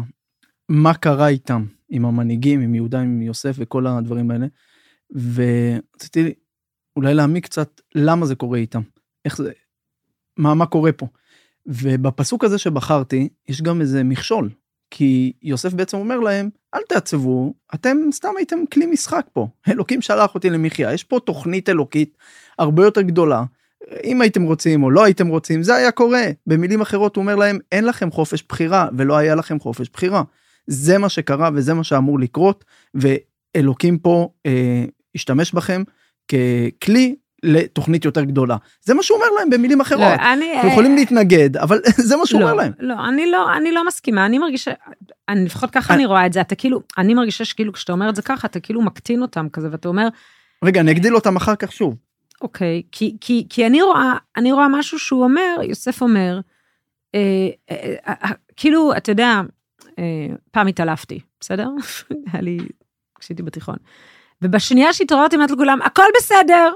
מה קרה איתם. עם המנהיגים, עם יהודה, עם יוסף וכל הדברים האלה. ורציתי אולי להעמיק קצת למה זה קורה איתם, איך זה, מה, מה קורה פה. ובפסוק הזה שבחרתי, יש גם איזה מכשול, כי יוסף בעצם אומר להם, אל תעצבו, אתם סתם הייתם כלי משחק פה. אלוקים שלח אותי למחיה, יש פה תוכנית אלוקית הרבה יותר גדולה. אם הייתם רוצים או לא הייתם רוצים, זה היה קורה. במילים אחרות הוא אומר להם, אין לכם חופש בחירה, ולא היה לכם חופש בחירה. זה מה שקרה וזה מה שאמור לקרות, ואלוקים פה אה, השתמש בכם ככלי לתוכנית יותר גדולה. זה מה שהוא אומר להם במילים אחרות. לא, אני... אנחנו יכולים להתנגד, אבל זה מה שהוא לא, אומר להם. לא, אני לא, אני לא מסכימה, אני מרגישה, אני לפחות ככה אני רואה את זה, אתה כאילו, אני מרגישה שכאילו כשאתה אומר את זה ככה, אתה כאילו מקטין אותם כזה, ואתה אומר... רגע, אני אגדיל אותם אחר כך שוב. אוקיי, כי, כי, כי אני רואה, אני רואה משהו שהוא אומר, יוסף אומר, אה, אה, אה, אה, כאילו, אתה יודע, אה, פעם התעלפתי, בסדר? היה לי, כשהייתי בתיכון. ובשנייה שהתעוררתי אמרתי לכולם, הכל בסדר.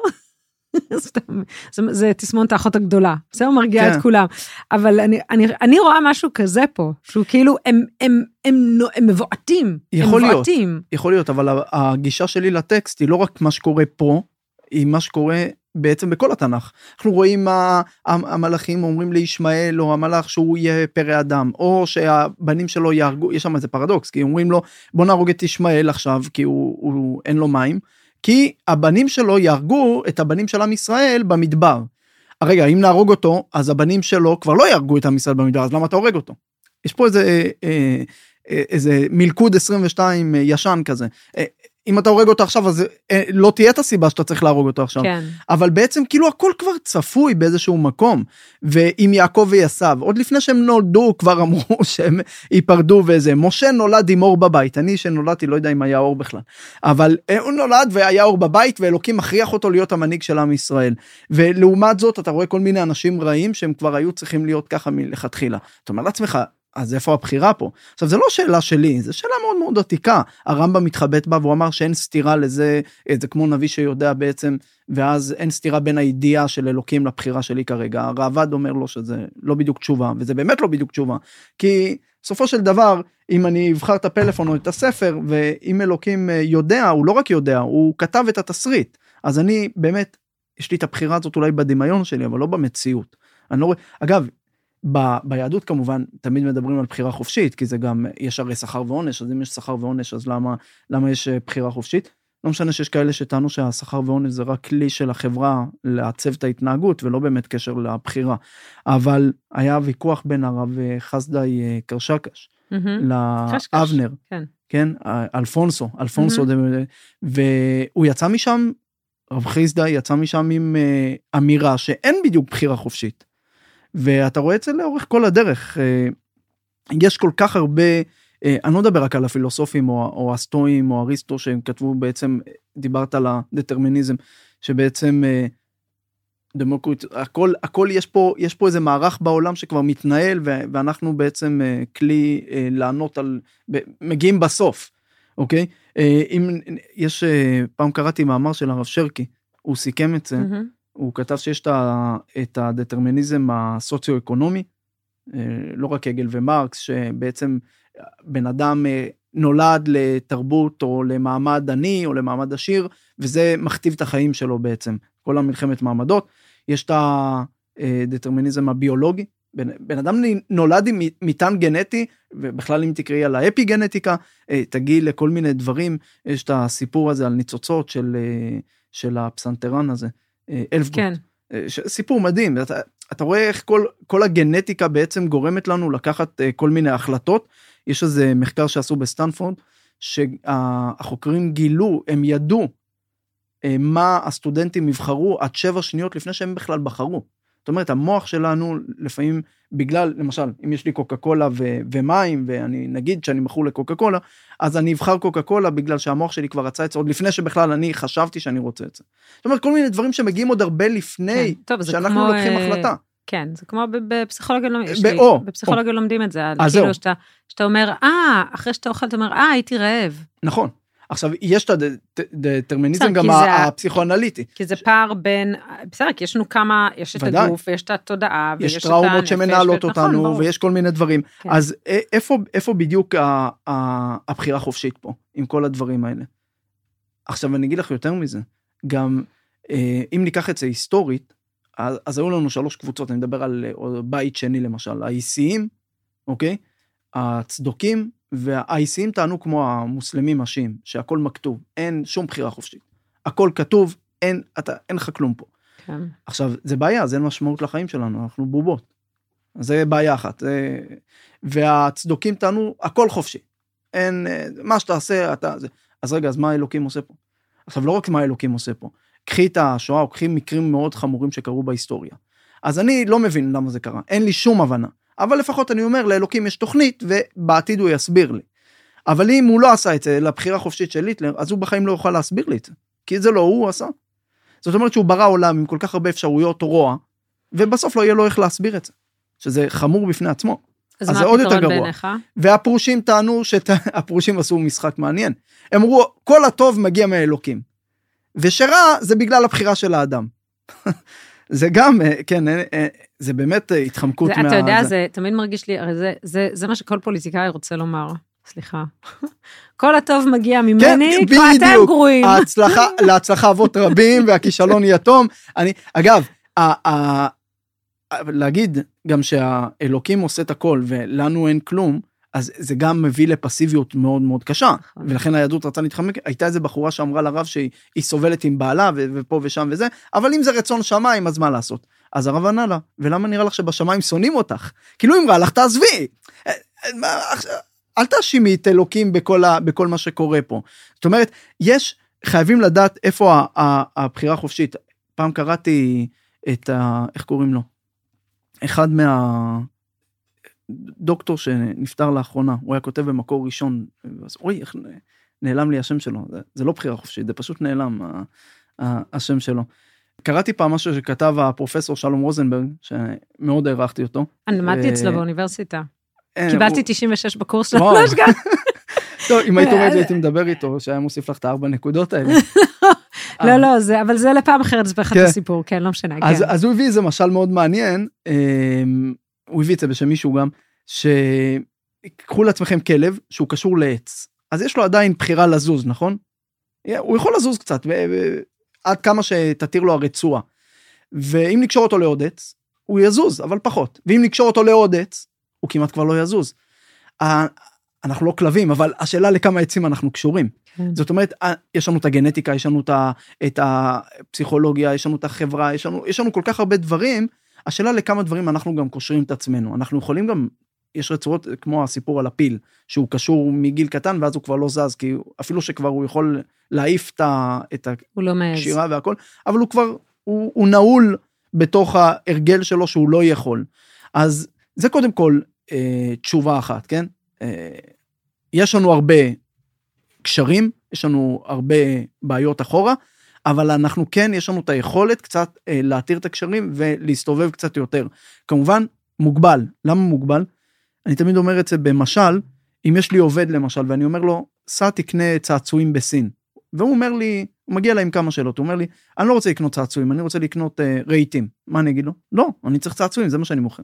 זה, תסמונת האחות הגדולה, בסדר? מרגיעה כן. את כולם. אבל אני, אני, אני רואה משהו כזה פה, שהוא כאילו, הם, הם, הם, הם, מבועטים. יכול הם להיות. יכול להיות, אבל הגישה שלי לטקסט היא לא רק מה שקורה פה, היא מה שקורה בעצם בכל התנ"ך. אנחנו רואים מה המלאכים אומרים לישמעאל או המלאך שהוא יהיה פרא אדם, או שהבנים שלו יהרגו, יש שם איזה פרדוקס, כי אומרים לו בוא נהרוג את ישמעאל עכשיו כי הוא, הוא אין לו מים, כי הבנים שלו יהרגו את הבנים של עם ישראל במדבר. רגע, אם נהרוג אותו, אז הבנים שלו כבר לא יהרגו את עם ישראל במדבר, אז למה אתה הורג אותו? יש פה איזה, אה, אה, אה איזה מלכוד 22 אה, ישן כזה. אם אתה הורג אותו עכשיו אז אה, לא תהיה את הסיבה שאתה צריך להרוג אותו עכשיו. כן. אבל בעצם כאילו הכל כבר צפוי באיזשהו מקום. ועם יעקב ויסב, עוד לפני שהם נולדו כבר אמרו שהם ייפרדו וזה. משה נולד עם אור בבית, אני שנולדתי לא יודע אם היה אור בכלל. אבל אה, הוא נולד והיה אור בבית ואלוקים מכריח אותו להיות המנהיג של עם ישראל. ולעומת זאת אתה רואה כל מיני אנשים רעים שהם כבר היו צריכים להיות ככה מלכתחילה. אתה אומר לעצמך, אז איפה הבחירה פה? עכשיו זה לא שאלה שלי, זו שאלה מאוד מאוד עתיקה. הרמב"ם מתחבט בה והוא אמר שאין סתירה לזה, זה כמו נביא שיודע בעצם, ואז אין סתירה בין הידיעה של אלוקים לבחירה שלי כרגע. הראב"ד אומר לו שזה לא בדיוק תשובה, וזה באמת לא בדיוק תשובה. כי בסופו של דבר, אם אני אבחר את הפלאפון או את הספר, ואם אלוקים אה, יודע, הוא לא רק יודע, הוא כתב את התסריט. אז אני באמת, יש לי את הבחירה הזאת אולי בדמיון שלי, אבל לא במציאות. אני לא רואה, אגב, ב, ביהדות כמובן תמיד מדברים על בחירה חופשית, כי זה גם, יש הרי שכר ועונש, אז אם יש שכר ועונש, אז למה, למה יש אה, בחירה חופשית? לא משנה שיש כאלה שטענו שהשכר ועונש זה רק כלי של החברה לעצב את ההתנהגות ולא באמת קשר לבחירה. אבל היה ויכוח בין הרב אה, חסדאי אה, קרשקש mm-hmm. לאבנר, כן. כן, אלפונסו, אלפונסו, mm-hmm. והוא יצא משם, רב חסדאי יצא משם עם אמירה שאין בדיוק בחירה חופשית. ואתה רואה את זה לאורך כל הדרך. אה, יש כל כך הרבה, אה, אני לא מדבר רק על הפילוסופים או, או הסטואים או אריסטו שהם כתבו בעצם, דיברת על הדטרמיניזם, שבעצם אה, דמוקרט, הכל, הכל יש פה, יש פה איזה מערך בעולם שכבר מתנהל ואנחנו בעצם כלי לענות על, מגיעים בסוף, אוקיי? אם יש, פעם קראתי מאמר של הרב שרקי, הוא סיכם את זה. Mm-hmm. הוא כתב שיש את הדטרמיניזם הסוציו-אקונומי, אה, לא רק הגל ומרקס, שבעצם בן אדם אה, נולד לתרבות או למעמד עני או למעמד עשיר, וזה מכתיב את החיים שלו בעצם, כל המלחמת מעמדות. יש את הדטרמיניזם הביולוגי, בן, בן אדם נולד עם מטען גנטי, ובכלל אם תקראי על האפי גנטיקה, אה, תגיעי לכל מיני דברים, יש את הסיפור הזה על ניצוצות של, של הפסנתרן הזה. הלפגוט. כן. אה, סיפור מדהים, אתה, אתה רואה איך כל, כל הגנטיקה בעצם גורמת לנו לקחת אה, כל מיני החלטות. יש איזה מחקר שעשו בסטנפורד, שהחוקרים גילו, הם ידעו אה, מה הסטודנטים יבחרו עד שבע שניות לפני שהם בכלל בחרו. זאת אומרת, המוח שלנו לפעמים בגלל, למשל, אם יש לי קוקה קולה ו- ומים, ואני נגיד שאני מכור לקוקה קולה, אז אני אבחר קוקה קולה בגלל שהמוח שלי כבר רצה את זה עוד לפני שבכלל אני חשבתי שאני רוצה את זה. זאת אומרת, כל מיני דברים שמגיעים עוד הרבה לפני כן, טוב, שאנחנו כמו, לוקחים uh, החלטה. כן, זה כמו בפסיכולוגיה, בפסיכולוגיה לומדים את זה, כאילו שאתה, שאתה אומר, אה, אחרי שאתה אוכל, אתה אומר, אה, הייתי רעב. נכון. עכשיו, יש את הדטרמיניזם גם הפסיכואנליטי. כי זה פער בין, בסדר, כי יש לנו כמה, יש את. הגוף, ויש את התודעה, ויש יש את טראומות הנפש, שמנהלות ו- נכון, אותנו. ויש כל מיני דברים. כן. אז איפה, בדיוק הבחירה החופשית פה, עם כל הדברים האלה? עכשיו, אני אגיד לך יותר מזה, גם אם ניקח את זה היסטורית, אז, אז היו לנו שלוש קבוצות, אני מדבר על אה, בית שני למשל, האיסיים, אוקיי? הצדוקים והאיסיים טענו כמו המוסלמים השיעים, שהכל מכתוב, אין שום בחירה חופשית. הכל כתוב, אין, אתה, אין לך כלום פה. כן. עכשיו, זה בעיה, זה אין משמעות לחיים שלנו, אנחנו בובות. זה בעיה אחת. זה... והצדוקים טענו, הכל חופשי. אין, אה, מה שתעשה, אתה... זה. אז רגע, אז מה האלוקים עושה פה? עכשיו, לא רק מה האלוקים עושה פה, קחי את השואה, או קחי מקרים מאוד חמורים שקרו בהיסטוריה. אז אני לא מבין למה זה קרה, אין לי שום הבנה. אבל לפחות אני אומר, לאלוקים יש תוכנית, ובעתיד הוא יסביר לי. אבל אם הוא לא עשה את זה לבחירה החופשית של היטלר, אז הוא בחיים לא יוכל להסביר לי את זה. כי זה לא הוא עשה. זאת אומרת שהוא ברא עולם עם כל כך הרבה אפשרויות רוע, ובסוף לא יהיה לו איך להסביר את זה. שזה חמור בפני עצמו. אז אז מה הפתרון. בעיניך? והפרושים טענו שהפרושים עשו משחק מעניין. הם אמרו, כל הטוב מגיע מהאלוקים. ושרע זה בגלל הבחירה של האדם. זה גם, אה, כן, אה, אה, זה באמת התחמקות זה, מה... אתה יודע, זה- זה תמיד מרגיש לי, הרי זה, זה, זה מה שכל פוליטיקאי רוצה לומר. סליחה. כל הטוב מגיע ממני, כן, כבר אתם. גרועים. ההצלחה, להצלחה אבות רבים והכישלון יתום. אני, אגב, ה, ה, להגיד גם שהאלוקים עושה את הכל ולנו אין כלום, אז זה גם מביא לפסיביות מאוד מאוד קשה. נכון. ולכן היהדות רצה להתחמק, הייתה איזה בחורה שאמרה לרב שהיא היא סובלת עם בעלה ו- ופה ושם וזה, אבל אם זה רצון שמיים אז מה לעשות? אז הרב ענה לה, ולמה נראה לך שבשמיים שונאים אותך? כאילו אם רע לך תעזבי. אה, אה, אל תאשימי את אלוקים בכל, ה, בכל מה שקורה פה. זאת אומרת, יש, חייבים לדעת איפה ה, ה, הבחירה החופשית. פעם קראתי את ה... איך קוראים לו? אחד מה... דוקטור שנפטר לאחרונה, הוא היה כותב במקור ראשון, אז אוי, איך נעלם לי השם שלו, זה, זה לא בחירה חופשית, זה פשוט נעלם ה, ה, השם שלו. קראתי פעם משהו שכתב הפרופסור שלום רוזנברג, שמאוד הערכתי אותו. אני למדתי אה, אצלו באוניברסיטה. אה, קיבלתי הוא- 96 בקורס. לא השגעתי. טוב, אם היית אומרת אה, הייתי מדבר איתו, שהיה מוסיף לך את הארבע נקודות האלה. לא, לא, זה, אבל זה לפעם אחרת, אספר לך את כן. הסיפור, כן, לא משנה, אז, כן. אז הוא הביא איזה משל מאוד מעניין, אה, הוא הביא את זה בשם מישהו גם, שקחו לעצמכם כלב שהוא קשור לעץ, אז יש לו עדיין בחירה לזוז, נכון? הוא יכול לזוז קצת, ו- עד כמה שתתיר לו הרצועה. ואם נקשור אותו לעוד עץ, הוא יזוז, אבל פחות. ואם נקשור אותו לעוד עץ, הוא כמעט כבר לא יזוז. אנחנו לא כלבים, אבל השאלה לכמה עצים אנחנו קשורים. כן. זאת אומרת, יש לנו את הגנטיקה, יש לנו את הפסיכולוגיה, יש לנו את החברה, יש לנו, יש לנו כל כך הרבה דברים, השאלה לכמה דברים אנחנו גם קושרים את עצמנו. אנחנו יכולים גם, יש רצועות כמו הסיפור על הפיל, שהוא קשור מגיל קטן ואז הוא כבר לא זז, כי אפילו שכבר הוא יכול להעיף את ה- את הוא לא. הקשירה והכל, אבל הוא כבר, הוא, הוא נעול בתוך ההרגל שלו שהוא לא יכול. אז זה קודם כל אה, תשובה אחת, כן? אה, יש לנו הרבה קשרים, יש לנו הרבה בעיות אחורה, אבל אנחנו כן, יש לנו את היכולת קצת אה, להתיר את הקשרים ולהסתובב קצת יותר. כמובן, מוגבל. למה מוגבל? אני תמיד אומר את זה במשל, אם יש לי עובד למשל, ואני אומר לו, סע תקנה צעצועים בסין. והוא אומר לי, הוא מגיע אליי עם כמה שאלות, הוא אומר לי, אני לא רוצה לקנות צעצועים, אני רוצה לקנות אה, רהיטים. מה אני אגיד לו? לא, אני צריך צעצועים, זה מה שאני מוכר.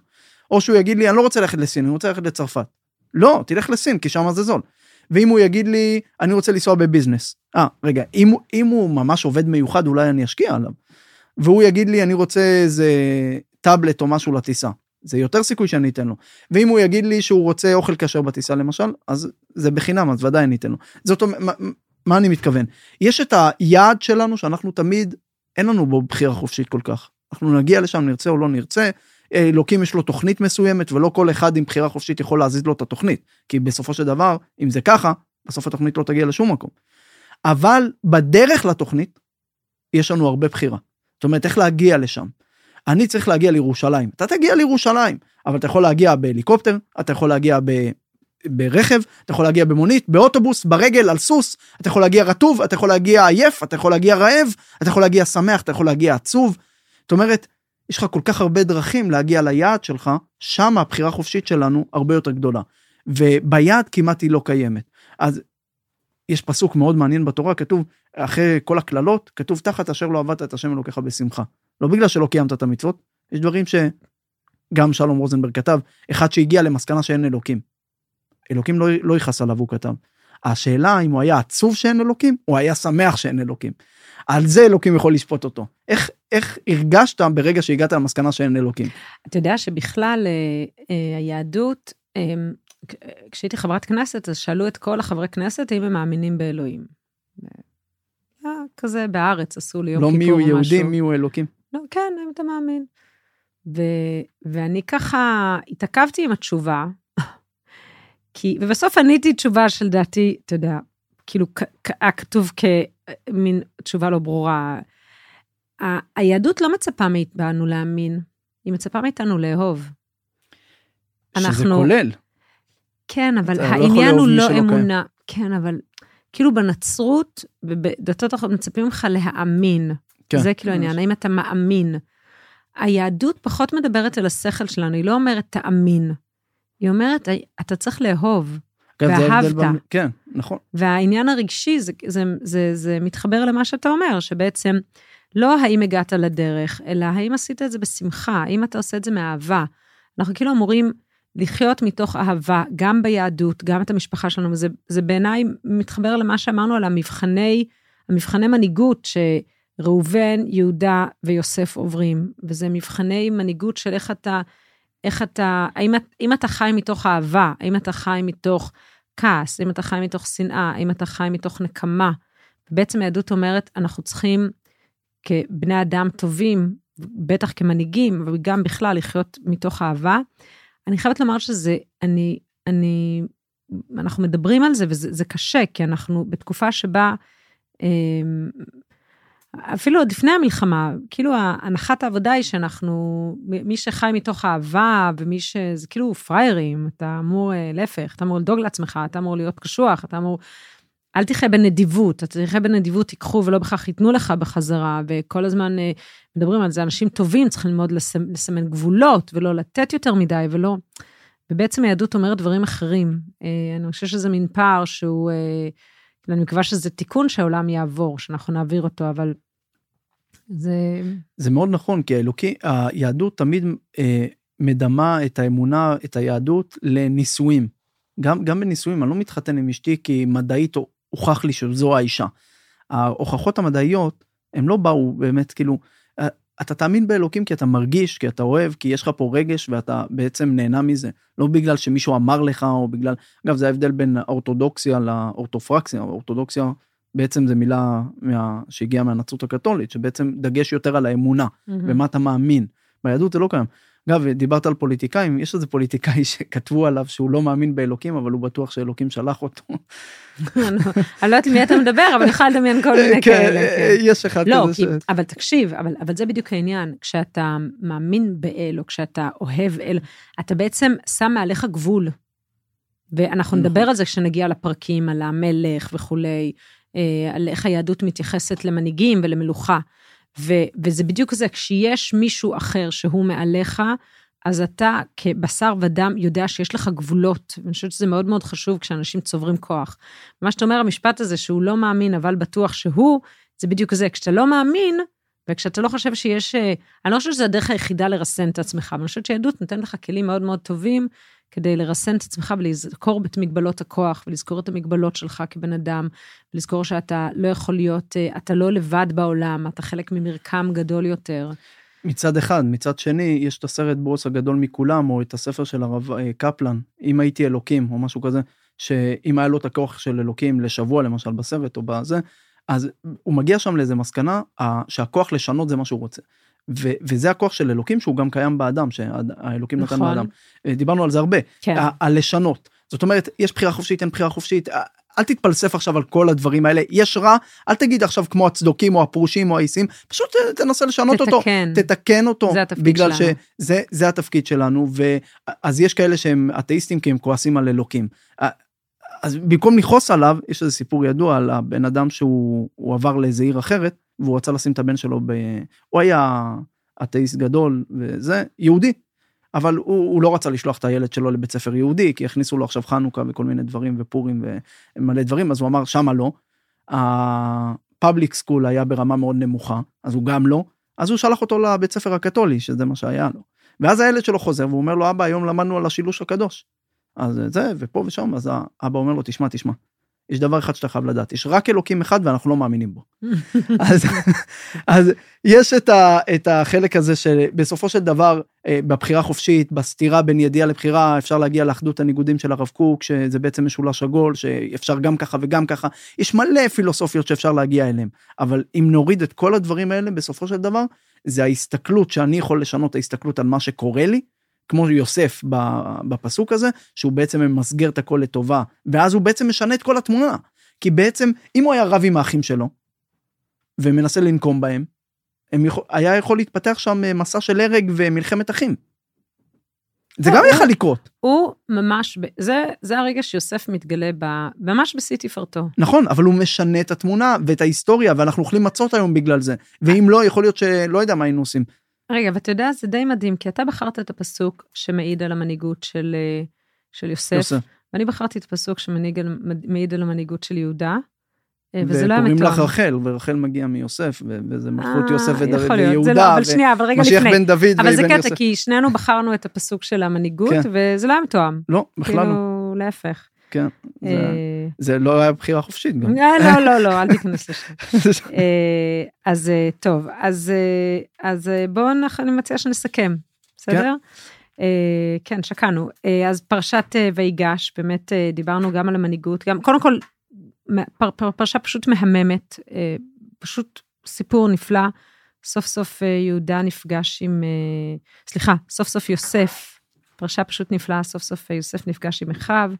או שהוא יגיד לי, אני לא רוצה ללכת לסין, אני רוצה ללכת לצרפת. לא, תלך לסין, כי שם זה זול. ואם הוא יגיד לי, אני רוצה לנסוע בביזנס. אה, רגע, אם, אם הוא ממש עובד מיוחד, אולי אני אשקיע עליו. והוא יגיד לי, אני רוצה איזה טאבלט או משהו לטיסה. זה יותר סיכוי שאני אתן לו. ואם הוא יגיד לי שהוא רוצה אוכל כשר בטיסה למשל, אז זה בחינם, אז ודאי אני אתן לו. זאת אומרת, מה, מה אני מתכוון? יש את היעד שלנו שאנחנו תמיד, אין לנו בו בחירה חופשית כל כך. אנחנו נגיע לשם, נרצה או לא נרצה. אלוקים יש לו תוכנית מסוימת, ולא כל אחד עם בחירה חופשית יכול להזיז לו את התוכנית. כי בסופו של דבר, אם זה ככה, בסוף התוכנית לא תגיע לשום מקום. אבל בדרך לתוכנית, יש לנו הרבה בחירה. זאת אומרת, איך להגיע לשם. אני צריך להגיע לירושלים. אתה תגיע לירושלים, אבל אתה יכול להגיע בהליקופטר, אתה יכול להגיע ב... ברכב, אתה יכול להגיע במונית, באוטובוס, ברגל, על סוס, אתה יכול להגיע רטוב, אתה יכול להגיע עייף, אתה יכול להגיע רעב, אתה יכול להגיע שמח, אתה יכול להגיע עצוב. זאת אומרת, יש לך כל כך הרבה דרכים להגיע ליעד שלך, שם הבחירה החופשית שלנו הרבה יותר גדולה. וביעד כמעט היא לא קיימת. אז יש פסוק מאוד מעניין בתורה, כתוב, אחרי כל הקללות, כתוב, תחת אשר לא עבדת את השם אלוקיך בשמחה. לא בגלל שלא קיימת את המצוות, יש דברים שגם שלום רוזנברג כתב, אחד שהגיע למסקנה שאין אלוקים. אלוקים לא, לא יכעס עליו, הוא כתב. השאלה אם הוא היה עצוב שאין אלוקים, או היה שמח שאין אלוקים. על זה אלוקים יכול לשפוט אותו. איך, איך הרגשת ברגע שהגעת למסקנה שאין אלוקים? אתה יודע שבכלל אה, אה, היהדות, אה, כשהייתי חברת כנסת, אז שאלו את כל החברי כנסת אם הם מאמינים באלוהים. כזה בארץ, עשו לי יום לא כיפור או משהו. הוא יהודי, מי הוא אלוקים. לא, כן, אם אתה מאמין. ו, ואני ככה התעכבתי עם התשובה, כי, ובסוף עניתי תשובה שלדעתי, אתה יודע, כאילו, היה כתוב כמין תשובה לא ברורה. היהדות לא מצפה מאיתנו להאמין, היא מצפה מאיתנו לאהוב. שזה אנחנו- כולל. כן, אבל לא העניין לאהוב הוא לא שלא קיים. אמונה. כן, אבל כאילו בנצרות ובדתות אחרות מצפים ממך להאמין. כן. זה כאילו העניין, האם אתה מאמין? היהדות פחות מדברת אל השכל שלנו, היא לא אומרת תאמין. היא אומרת, אתה צריך לאהוב. כן, ואהבת. בין- כן, נכון. והעניין הרגשי, זה, זה, זה, זה מתחבר למה שאתה אומר, שבעצם לא האם הגעת לדרך, אלא האם עשית את זה בשמחה, האם אתה עושה את זה מאהבה. אנחנו כאילו אמורים לחיות מתוך אהבה, גם ביהדות, גם את המשפחה שלנו, וזה זה בעיניי מתחבר למה שאמרנו על המבחני, המבחני מנהיגות שראובן, יהודה ויוסף עוברים, וזה מבחני מנהיגות של איך אתה, איך אתה, האם, האם אתה חי מתוך אהבה, האם אתה חי מתוך כעס, האם אתה חי מתוך שנאה, האם אתה חי מתוך נקמה. בעצם היהדות אומרת, אנחנו צריכים כבני אדם טובים, בטח כמנהיגים, אבל גם בכלל לחיות מתוך אהבה. אני חייבת לומר שזה, אני, אני, אנחנו מדברים על זה וזה זה קשה, כי אנחנו בתקופה שבה, אמ, אפילו עוד לפני המלחמה, כאילו הנחת העבודה היא שאנחנו, מי שחי מתוך אהבה ומי ש... זה כאילו פראיירים, אתה אמור, אה, להפך, אתה אמור לדאוג לעצמך, אתה אמור להיות קשוח, אתה אמור... אל תחיה בנדיבות, אתה תחיה בנדיבות, תיקחו ולא בכך ייתנו לך בחזרה, וכל הזמן אה, מדברים על זה, אנשים טובים צריכים ללמוד לסמ, לסמן גבולות, ולא לתת יותר מדי, ולא... ובעצם היהדות אומרת דברים אחרים. אה, אני חושבת שזה מין פער שהוא... אני מקווה שזה תיקון שהעולם יעבור, שאנחנו נעביר אותו, אבל זה... זה מאוד נכון, כי האלוקי, היהדות תמיד אה, מדמה את האמונה, את היהדות לנישואים. גם, גם בנישואים, אני לא מתחתן עם אשתי כי מדעית הוכח לי שזו האישה. ההוכחות המדעיות, הם לא באו באמת, כאילו, אה, אתה תאמין באלוקים כי אתה מרגיש, כי אתה אוהב, כי יש לך פה רגש ואתה בעצם נהנה מזה. לא בגלל שמישהו אמר לך, או בגלל... אגב, זה ההבדל בין האורתודוקסיה לאורתופרקסיה. האורתודוקסיה בעצם זה מילה מה... שהגיעה מהנצרות הקתולית, שבעצם דגש יותר על האמונה, במה אתה מאמין. ביהדות זה לא קיים. אגב, דיברת על פוליטיקאים, יש איזה פוליטיקאי שכתבו עליו שהוא לא מאמין באלוקים, אבל הוא בטוח שאלוקים שלח אותו. אני לא יודעת מי אתה מדבר, אבל אני יכולה לדמיין כל מיני כן, כאלה. כן. יש אחד לא, כזה ש... כי, אבל תקשיב, אבל, זה בדיוק העניין. כשאתה מאמין באל, או כשאתה אוהב אל, אתה בעצם שם מעליך גבול. ואנחנו נכון. נדבר על זה כשנגיע לפרקים, על המלך וכולי, אה, על איך היהדות מתייחסת למנהיגים ולמלוכה. ו, וזה בדיוק זה, כשיש מישהו אחר שהוא מעליך, אז אתה כבשר ודם יודע שיש לך גבולות, ואני חושבת שזה מאוד מאוד חשוב כשאנשים צוברים כוח. מה שאתה אומר, המשפט הזה שהוא לא מאמין, אבל בטוח שהוא, זה בדיוק זה. כשאתה לא מאמין, וכשאתה לא חושב שיש, אה, אני לא חושבת שזו הדרך היחידה לרסן את עצמך, אבל אני חושבת שיהדות נותנת לך כלים מאוד מאוד טובים כדי לרסן את עצמך ולזכור את מגבלות הכוח, ולזכור את המגבלות שלך כבן אדם, ולזכור שאתה לא יכול להיות, אה, אתה לא לבד בעולם, אתה חלק ממרקם גדול יותר. מצד אחד, מצד שני, יש את הסרט בוס הגדול מכולם, או את הספר של הרב אה, קפלן, אם הייתי אלוקים, או משהו כזה, שאם היה לו את הכוח של אלוקים לשבוע, למשל, בסרט או בזה, אז הוא מגיע שם לאיזה מסקנה שהכוח לשנות זה מה שהוא רוצה. ו- וזה הכוח של אלוקים שהוא גם קיים באדם, שהאלוקים נתן נכון. באדם. אה, דיברנו על זה הרבה, כן. הלשנות. זאת אומרת, יש בחירה חופשית, אין בחירה חופשית. אה, אל תתפלסף עכשיו על כל הדברים האלה, יש רע, אל תגיד עכשיו כמו הצדוקים או הפרושים או האיסים, פשוט אה, תנסה לשנות אותו, תתקן. תתקן אותו, זה התפקיד בגלל שלנו. שזה זה התפקיד שלנו, ואז יש כאלה שהם אתאיסטים כי הם כועסים על אלוקים. אז במקום לכעוס עליו, יש איזה סיפור ידוע על הבן אדם שהוא הוא עבר לאיזה עיר אחרת, והוא רצה לשים את הבן שלו ב... הוא היה אתאיסט גדול וזה, יהודי. אבל הוא, הוא לא רצה לשלוח את הילד שלו לבית ספר יהודי, כי הכניסו לו עכשיו חנוכה וכל מיני דברים ופורים ומלא דברים, אז הוא אמר, שמה לא. הפאבליק סקול היה ברמה מאוד נמוכה, אז הוא גם לא, אז הוא שלח אותו לבית ספר הקתולי, שזה מה שהיה לו. ואז הילד שלו חוזר והוא אומר לו, אבא, היום למדנו על השילוש הקדוש. אז זה, ופה ושם, אז האבא אומר לו, תשמע, תשמע, יש דבר אחד שאתה חייב לדעת, יש רק אלוקים אחד ואנחנו לא מאמינים בו. אז, אז יש את, ה, את החלק הזה שבסופו של דבר, אה, בבחירה חופשית, בסתירה בין ידיעה לבחירה, אפשר להגיע לאחדות הניגודים של הרב קוק, שזה בעצם משולש עגול, שאפשר גם ככה וגם ככה, יש מלא פילוסופיות שאפשר להגיע אליהן, אבל אם נוריד את כל הדברים האלה, בסופו של דבר, זה ההסתכלות שאני יכול לשנות, ההסתכלות על מה שקורה לי, כמו יוסף בפסוק הזה, שהוא בעצם ממסגר את הכל לטובה, ואז הוא בעצם משנה את כל התמונה. כי בעצם, אם הוא היה רב עם האחים שלו, ומנסה לנקום בהם, יכול, היה יכול להתפתח שם אה, מסע של הרג ומלחמת אחים. זה גם יכול לקרות. הוא ממש, זה, זה הרגע שיוסף מתגלה ב, ממש בשיא תפארתו. נכון, אבל הוא משנה את התמונה ואת ההיסטוריה, ואנחנו אוכלים מצות היום בגלל זה. ואם לא, יכול להיות שלא יודע מה היינו עושים. רגע, ואתה יודע, זה די מדהים, כי אתה בחרת את הפסוק שמעיד על המנהיגות של, אה, של יוסף, יוסף, ואני בחרתי את הפסוק שמעיד על המנהיגות של יהודה, אה, וזה לא היה מתואם. וקוראים לך רחל, ורחל מגיע מיוסף, וזה מלכות יוסף ויהודה, לא, ומשיח בן דוד אבל זה קטע, כי שנינו בחרנו את הפסוק של המנהיגות, כן. וזה לא היה מתואם. לא, בכלל לא. כאילו, להפך. כן, זה, אה, זה לא היה בחירה חופשית גם. אה, לא, לא, לא, אל תיכנס לשם. אה, אז טוב, אז, אז בואו, אני מציעה שנסכם, בסדר? כן. כן, שקענו. אז פרשת ויגש, באמת דיברנו גם על המנהיגות, גם, קודם כל, פר, פר, פרשה פשוט מהממת, פשוט סיפור נפלא. סוף סוף יהודה נפגש עם, סליחה, סוף סוף יוסף, פרשה פשוט נפלאה, סוף סוף יוסף נפגש עם אחיו.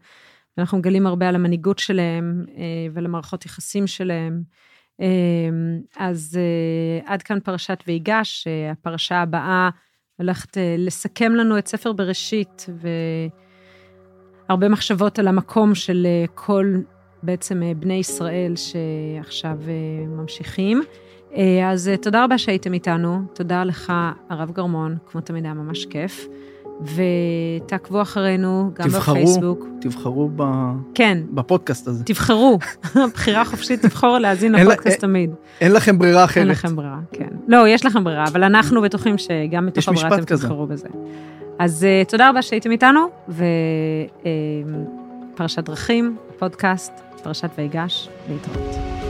ואנחנו מגלים הרבה על המנהיגות שלהם אה, ועל המערכות יחסים שלהם. אה, אז אה, עד כאן פרשת ויגש, הפרשה הבאה הולכת לסכם לנו את ספר בראשית, והרבה מחשבות על המקום של כל בעצם בני ישראל שעכשיו ממשיכים. אז תודה רבה שהייתם איתנו, תודה לך, הרב גרמון, כמו תמיד היה ממש כיף. ותעקבו אחרינו גם תבחרו, בפייסבוק. תבחרו ב... כן. בפודקאסט הזה. תבחרו, בחירה חופשית, תבחרו להאזין לפודקאסט תמיד. אין לכם ברירה אחרת. אין לכם ברירה, כן. לא, יש לכם ברירה, אבל אנחנו בטוחים שגם מתוך הברירה אתם כזה. תבחרו בזה. אז uh, תודה רבה שהייתם איתנו, ופרשת אה, uh, דרכים, פודקאסט, פרשת ויגש, להתראות.